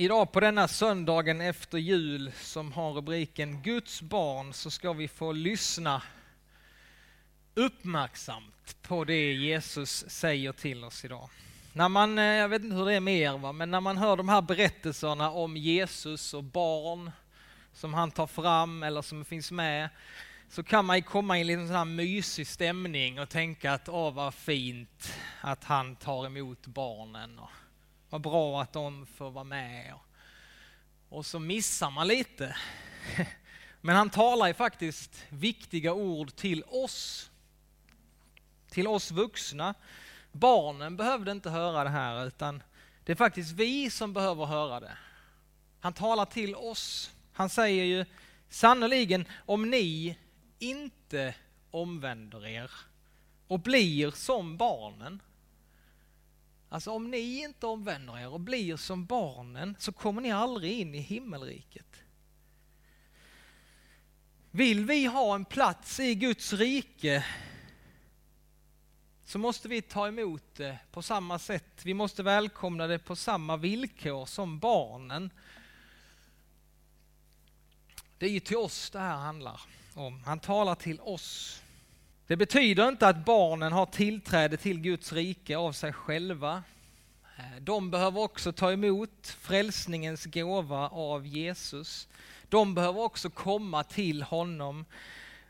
Idag på denna söndagen efter jul som har rubriken Guds barn så ska vi få lyssna uppmärksamt på det Jesus säger till oss idag. När man, eh, jag vet inte hur det är med er, va? men när man hör de här berättelserna om Jesus och barn som han tar fram eller som finns med så kan man komma i en liten sån här mysig stämning och tänka att åh vad fint att han tar emot barnen. Och vad bra att de får vara med. Och så missar man lite. Men han talar ju faktiskt viktiga ord till oss. Till oss vuxna. Barnen behövde inte höra det här utan det är faktiskt vi som behöver höra det. Han talar till oss. Han säger ju sannoliken om ni inte omvänder er och blir som barnen Alltså om ni inte omvänder er och blir som barnen så kommer ni aldrig in i himmelriket. Vill vi ha en plats i Guds rike så måste vi ta emot det på samma sätt. Vi måste välkomna det på samma villkor som barnen. Det är ju till oss det här handlar om. Han talar till oss. Det betyder inte att barnen har tillträde till Guds rike av sig själva. Eh, de behöver också ta emot frälsningens gåva av Jesus. De behöver också komma till honom.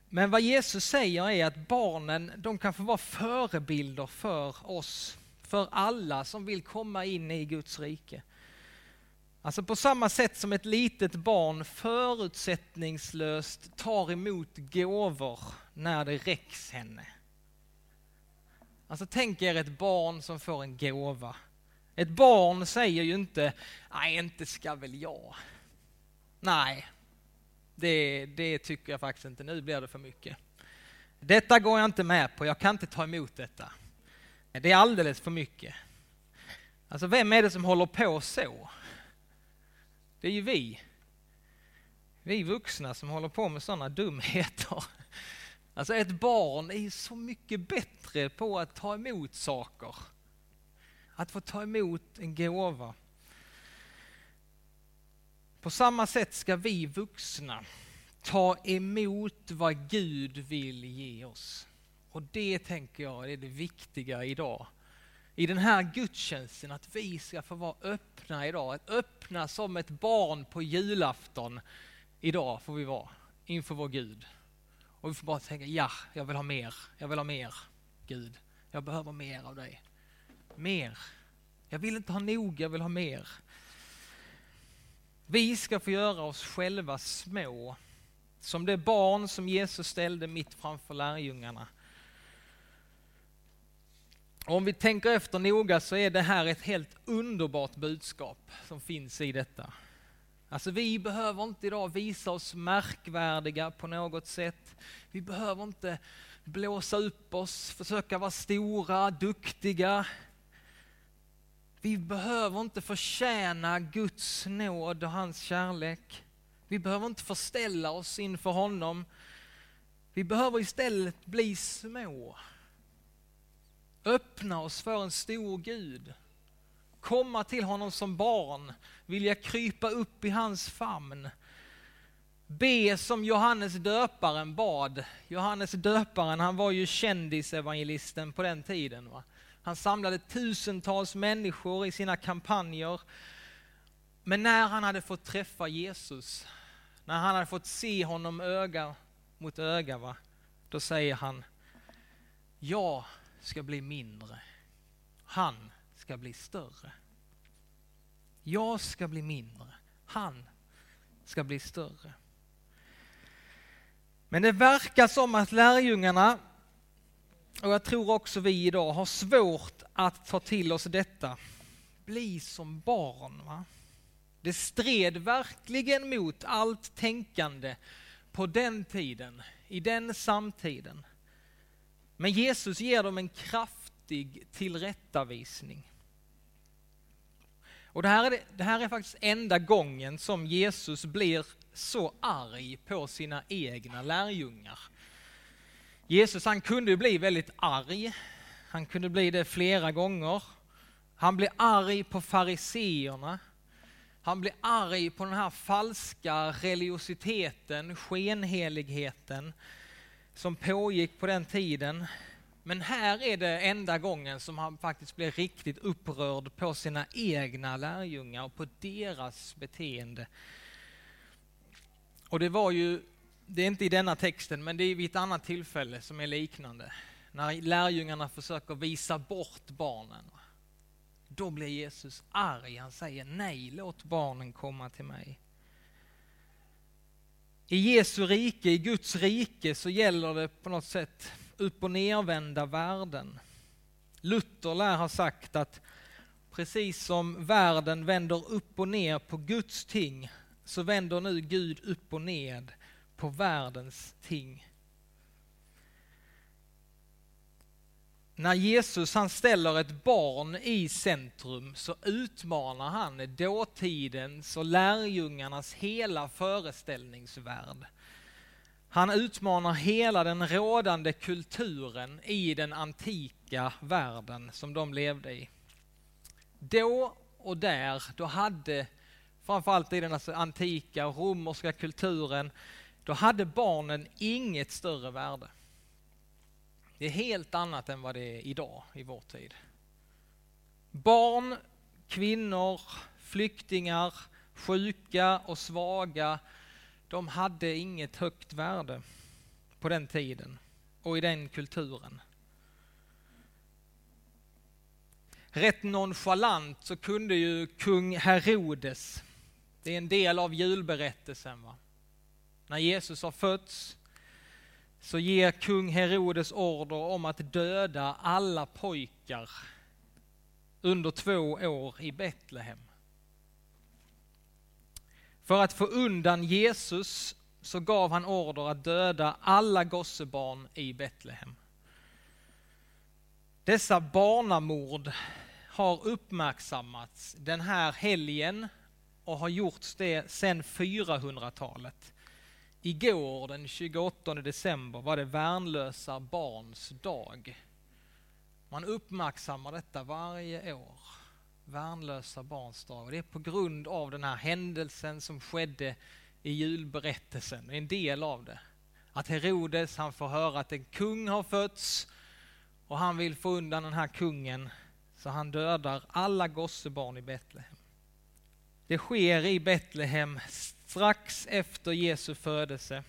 Men vad Jesus säger är att barnen, de kan få vara förebilder för oss, för alla som vill komma in i Guds rike. Alltså på samma sätt som ett litet barn förutsättningslöst tar emot gåvor när det räcks henne. Alltså tänk er ett barn som får en gåva. Ett barn säger ju inte, nej inte ska väl jag. Nej, det, det tycker jag faktiskt inte, nu blir det för mycket. Detta går jag inte med på, jag kan inte ta emot detta. Det är alldeles för mycket. Alltså vem är det som håller på så? Det är ju vi. Vi vuxna som håller på med sådana dumheter. Alltså ett barn är så mycket bättre på att ta emot saker. Att få ta emot en gåva. På samma sätt ska vi vuxna ta emot vad Gud vill ge oss. Och det tänker jag är det viktiga idag. I den här gudstjänsten, att vi ska få vara öppna idag. Att öppna som ett barn på julafton. Idag får vi vara inför vår Gud. Och vi får bara tänka, ja, jag vill ha mer, jag vill ha mer, Gud. Jag behöver mer av dig. Mer. Jag vill inte ha nog, jag vill ha mer. Vi ska få göra oss själva små, som det barn som Jesus ställde mitt framför lärjungarna. om vi tänker efter noga så är det här ett helt underbart budskap som finns i detta. Alltså vi behöver inte idag visa oss märkvärdiga på något sätt. Vi behöver inte blåsa upp oss, försöka vara stora, duktiga. Vi behöver inte förtjäna Guds nåd och hans kärlek. Vi behöver inte förställa oss inför honom. Vi behöver istället bli små. Öppna oss för en stor Gud. Komma till honom som barn, vilja krypa upp i hans famn. Be som Johannes döparen bad. Johannes döparen, han var ju kändisevangelisten på den tiden. Va? Han samlade tusentals människor i sina kampanjer. Men när han hade fått träffa Jesus, när han hade fått se honom öga mot öga, va? då säger han, jag ska bli mindre, han ska bli större. Jag ska bli mindre, han ska bli större. Men det verkar som att lärjungarna och jag tror också vi idag har svårt att ta till oss detta. Bli som barn. Va? Det stred verkligen mot allt tänkande på den tiden, i den samtiden. Men Jesus ger dem en kraftig tillrättavisning. Och det här, är, det här är faktiskt enda gången som Jesus blir så arg på sina egna lärjungar. Jesus han kunde bli väldigt arg. Han kunde bli det flera gånger. Han blev arg på fariseerna. Han blir arg på den här falska religiositeten, skenheligheten som pågick på den tiden. Men här är det enda gången som han faktiskt blir riktigt upprörd på sina egna lärjungar och på deras beteende. Och det var ju, det är inte i denna texten, men det är vid ett annat tillfälle som är liknande. När lärjungarna försöker visa bort barnen. Då blir Jesus arg. Han säger nej, låt barnen komma till mig. I Jesu rike, i Guds rike, så gäller det på något sätt upp och nervända världen. Luther lär ha sagt att precis som världen vänder upp och ner på Guds ting så vänder nu Gud upp och ned på världens ting. När Jesus han ställer ett barn i centrum så utmanar han dåtidens och lärjungarnas hela föreställningsvärld. Han utmanar hela den rådande kulturen i den antika världen som de levde i. Då och där, då hade, framförallt i den alltså antika romerska kulturen, då hade barnen inget större värde. Det är helt annat än vad det är idag i vår tid. Barn, kvinnor, flyktingar, sjuka och svaga, de hade inget högt värde på den tiden och i den kulturen. Rätt nonchalant så kunde ju kung Herodes, det är en del av julberättelsen, va? när Jesus har fötts så ger kung Herodes order om att döda alla pojkar under två år i Betlehem. För att få undan Jesus så gav han order att döda alla gossebarn i Betlehem. Dessa barnamord har uppmärksammats den här helgen och har gjorts det sedan 400-talet. Igår den 28 december var det värnlösa barns dag. Man uppmärksammar detta varje år. Värnlösa barns dag. det är på grund av den här händelsen som skedde i julberättelsen. Det är en del av det. Att Herodes han får höra att en kung har fötts och han vill få undan den här kungen så han dödar alla gossebarn i Betlehem. Det sker i Betlehem strax efter Jesu födelse.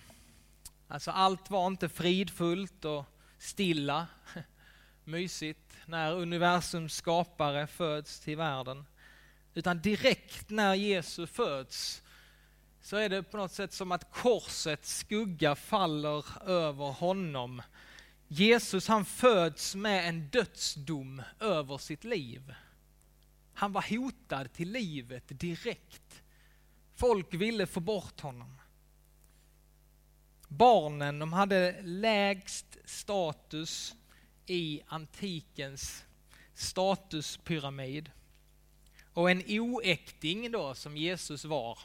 Alltså allt var inte fridfullt och stilla, mysigt, när universums skapare föds till världen. Utan direkt när Jesus föds så är det på något sätt som att korsets skugga faller över honom. Jesus han föds med en dödsdom över sitt liv. Han var hotad till livet direkt. Folk ville få bort honom. Barnen de hade lägst status i antikens statuspyramid. Och en oäkting då, som Jesus var,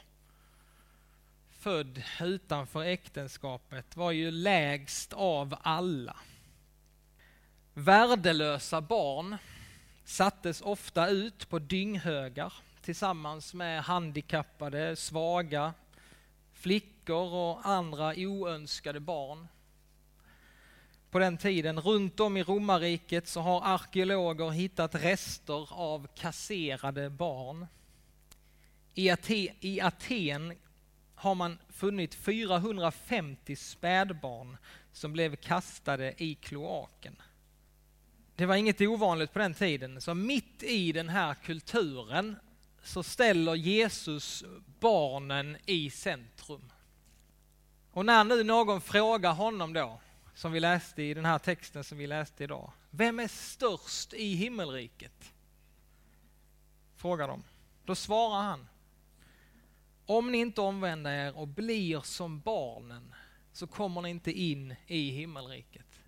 född utanför äktenskapet, var ju lägst av alla. Värdelösa barn sattes ofta ut på dynghögar tillsammans med handikappade, svaga, flickor och andra oönskade barn. På den tiden, runt om i romarriket, så har arkeologer hittat rester av kasserade barn. I Aten, I Aten har man funnit 450 spädbarn som blev kastade i kloaken. Det var inget ovanligt på den tiden, så mitt i den här kulturen så ställer Jesus barnen i centrum. Och när nu någon frågar honom då, som vi läste i den här texten som vi läste idag. Vem är störst i himmelriket? Frågar de. Då svarar han. Om ni inte omvänder er och blir som barnen så kommer ni inte in i himmelriket.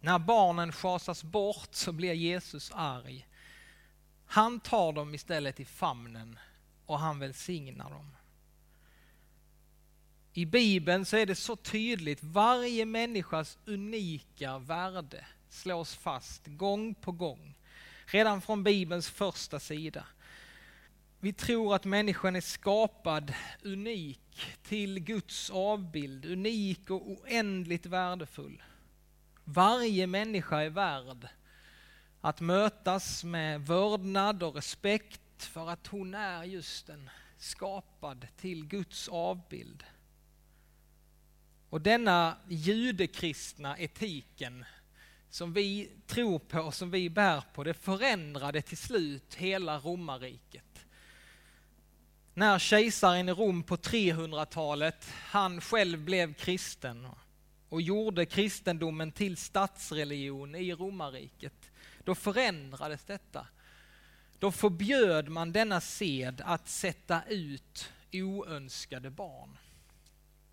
När barnen schasas bort så blir Jesus arg han tar dem istället i famnen och han välsignar dem. I Bibeln så är det så tydligt, varje människas unika värde slås fast gång på gång. Redan från Bibelns första sida. Vi tror att människan är skapad unik till Guds avbild, unik och oändligt värdefull. Varje människa är värd att mötas med vördnad och respekt för att hon är just en skapad till Guds avbild. Och denna judekristna etiken som vi tror på och som vi bär på, det förändrade till slut hela romarriket. När kejsaren i Rom på 300-talet, han själv blev kristen och gjorde kristendomen till statsreligion i romarriket, då förändrades detta. Då förbjöd man denna sed att sätta ut oönskade barn.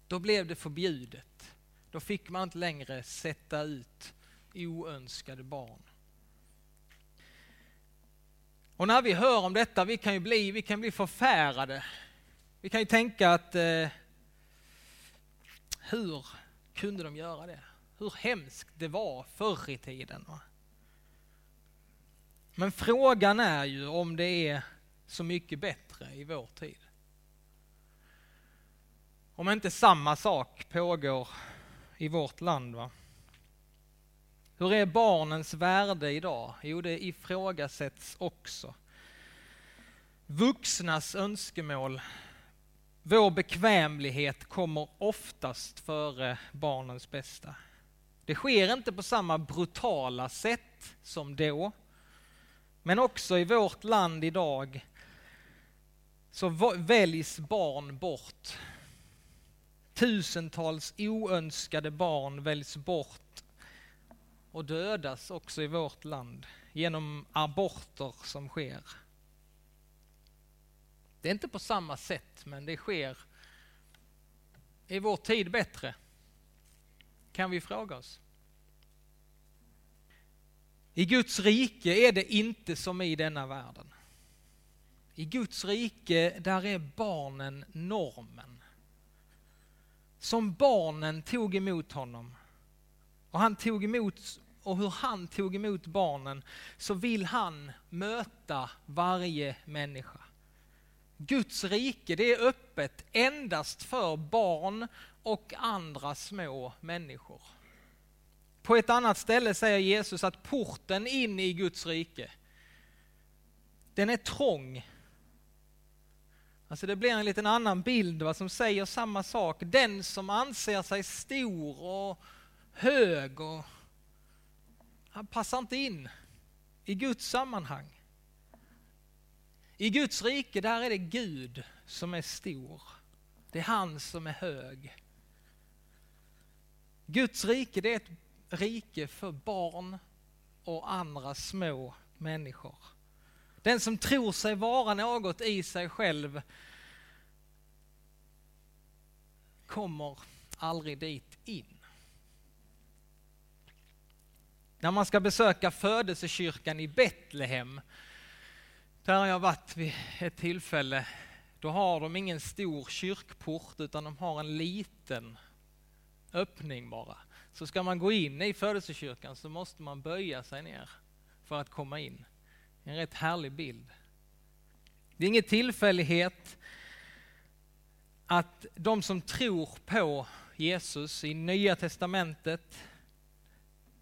Då blev det förbjudet. Då fick man inte längre sätta ut oönskade barn. Och när vi hör om detta, vi kan ju bli, vi kan bli förfärade. Vi kan ju tänka att eh, hur kunde de göra det? Hur hemskt det var förr i tiden. Va? Men frågan är ju om det är så mycket bättre i vår tid. Om inte samma sak pågår i vårt land. Va? Hur är barnens värde idag? Jo, det ifrågasätts också. Vuxnas önskemål, vår bekvämlighet kommer oftast före barnens bästa. Det sker inte på samma brutala sätt som då. Men också i vårt land idag så väljs barn bort. Tusentals oönskade barn väljs bort och dödas också i vårt land genom aborter som sker. Det är inte på samma sätt, men det sker. Är vår tid bättre? Kan vi fråga oss. I Guds rike är det inte som i denna världen. I Guds rike, där är barnen normen. Som barnen tog emot honom och han tog emot och hur han tog emot barnen så vill han möta varje människa. Guds rike det är öppet endast för barn och andra små människor. På ett annat ställe säger Jesus att porten in i Guds rike, den är trång. Alltså det blir en liten annan bild va, som säger samma sak. Den som anser sig stor och hög och han passar inte in i Guds sammanhang. I Guds rike, där är det Gud som är stor. Det är han som är hög. Guds rike, det är ett rike för barn och andra små människor. Den som tror sig vara något i sig själv kommer aldrig dit in. När man ska besöka födelsekyrkan i Betlehem, där har jag varit vid ett tillfälle, då har de ingen stor kyrkport utan de har en liten öppning bara. Så ska man gå in i födelsekyrkan så måste man böja sig ner för att komma in. En rätt härlig bild. Det är ingen tillfällighet att de som tror på Jesus i Nya Testamentet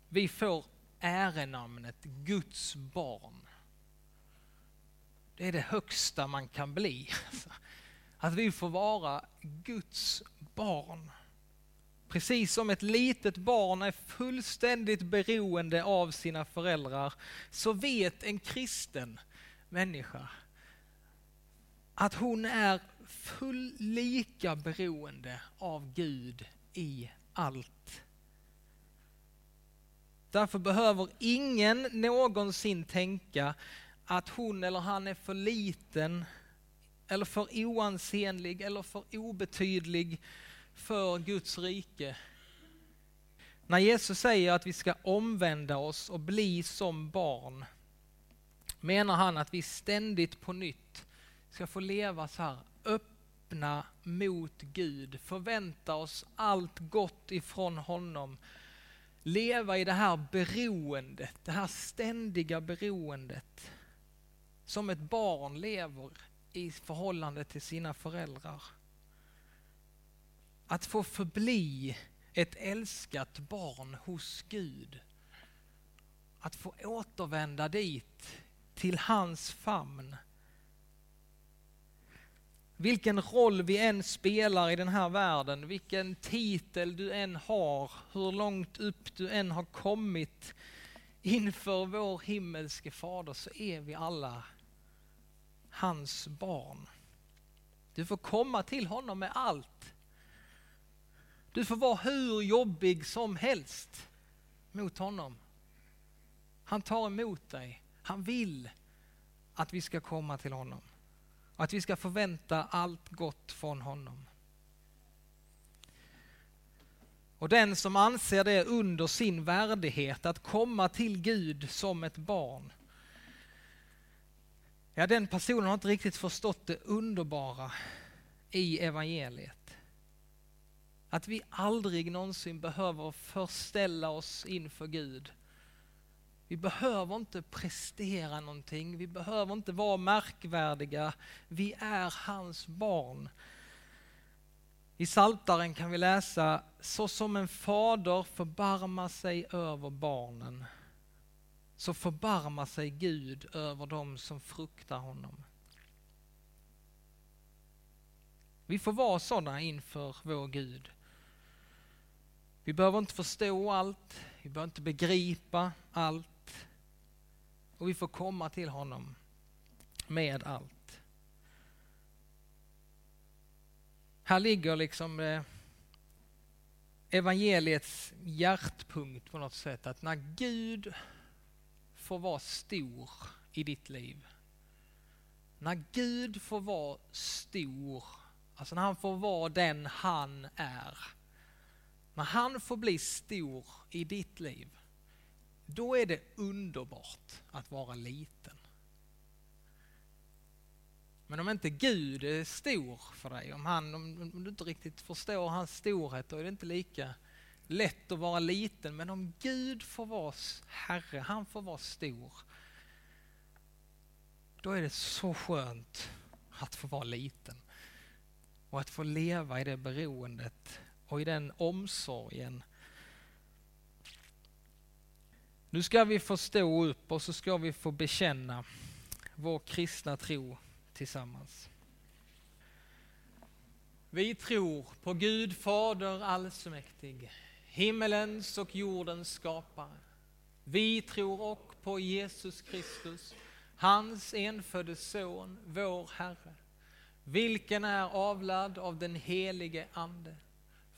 vi får ärenamnet Guds barn. Det är det högsta man kan bli. Att vi får vara Guds barn. Precis som ett litet barn är fullständigt beroende av sina föräldrar så vet en kristen människa att hon är full lika beroende av Gud i allt. Därför behöver ingen någonsin tänka att hon eller han är för liten eller för oansenlig eller för obetydlig för Guds rike. När Jesus säger att vi ska omvända oss och bli som barn menar han att vi ständigt på nytt ska få leva så här öppna mot Gud, förvänta oss allt gott ifrån honom leva i det här beroendet, det här ständiga beroendet som ett barn lever i förhållande till sina föräldrar. Att få förbli ett älskat barn hos Gud. Att få återvända dit, till hans famn. Vilken roll vi än spelar i den här världen, vilken titel du än har, hur långt upp du än har kommit inför vår himmelske fader så är vi alla hans barn. Du får komma till honom med allt. Du får vara hur jobbig som helst mot honom. Han tar emot dig. Han vill att vi ska komma till honom. Och att vi ska förvänta allt gott från honom. Och den som anser det under sin värdighet att komma till Gud som ett barn, ja den personen har inte riktigt förstått det underbara i evangeliet. Att vi aldrig någonsin behöver förställa oss inför Gud. Vi behöver inte prestera någonting, vi behöver inte vara märkvärdiga. Vi är hans barn. I Saltaren kan vi läsa, så som en fader förbarmar sig över barnen, så förbarmar sig Gud över dem som fruktar honom. Vi får vara sådana inför vår Gud. Vi behöver inte förstå allt, vi behöver inte begripa allt. Och vi får komma till honom med allt. Här ligger liksom eh, evangeliets hjärtpunkt på något sätt. Att när Gud får vara stor i ditt liv. När Gud får vara stor, alltså när han får vara den han är när han får bli stor i ditt liv, då är det underbart att vara liten. Men om inte Gud är stor för dig, om, han, om du inte riktigt förstår hans storhet, då är det inte lika lätt att vara liten. Men om Gud får vara Herre, han får vara stor, då är det så skönt att få vara liten. Och att få leva i det beroendet och i den omsorgen. Nu ska vi få stå upp och så ska vi få bekänna vår kristna tro tillsammans. Vi tror på Gud Fader allsmäktig, himmelens och jordens skapare. Vi tror också på Jesus Kristus, hans enfödde son, vår Herre, vilken är avlad av den helige Ande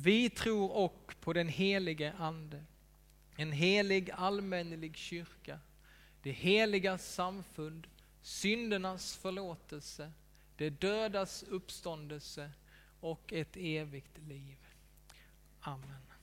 Vi tror och på den helige Ande, en helig allmännelig kyrka, det heliga samfund, syndernas förlåtelse, det dödas uppståndelse. Och ett evigt liv. Amen.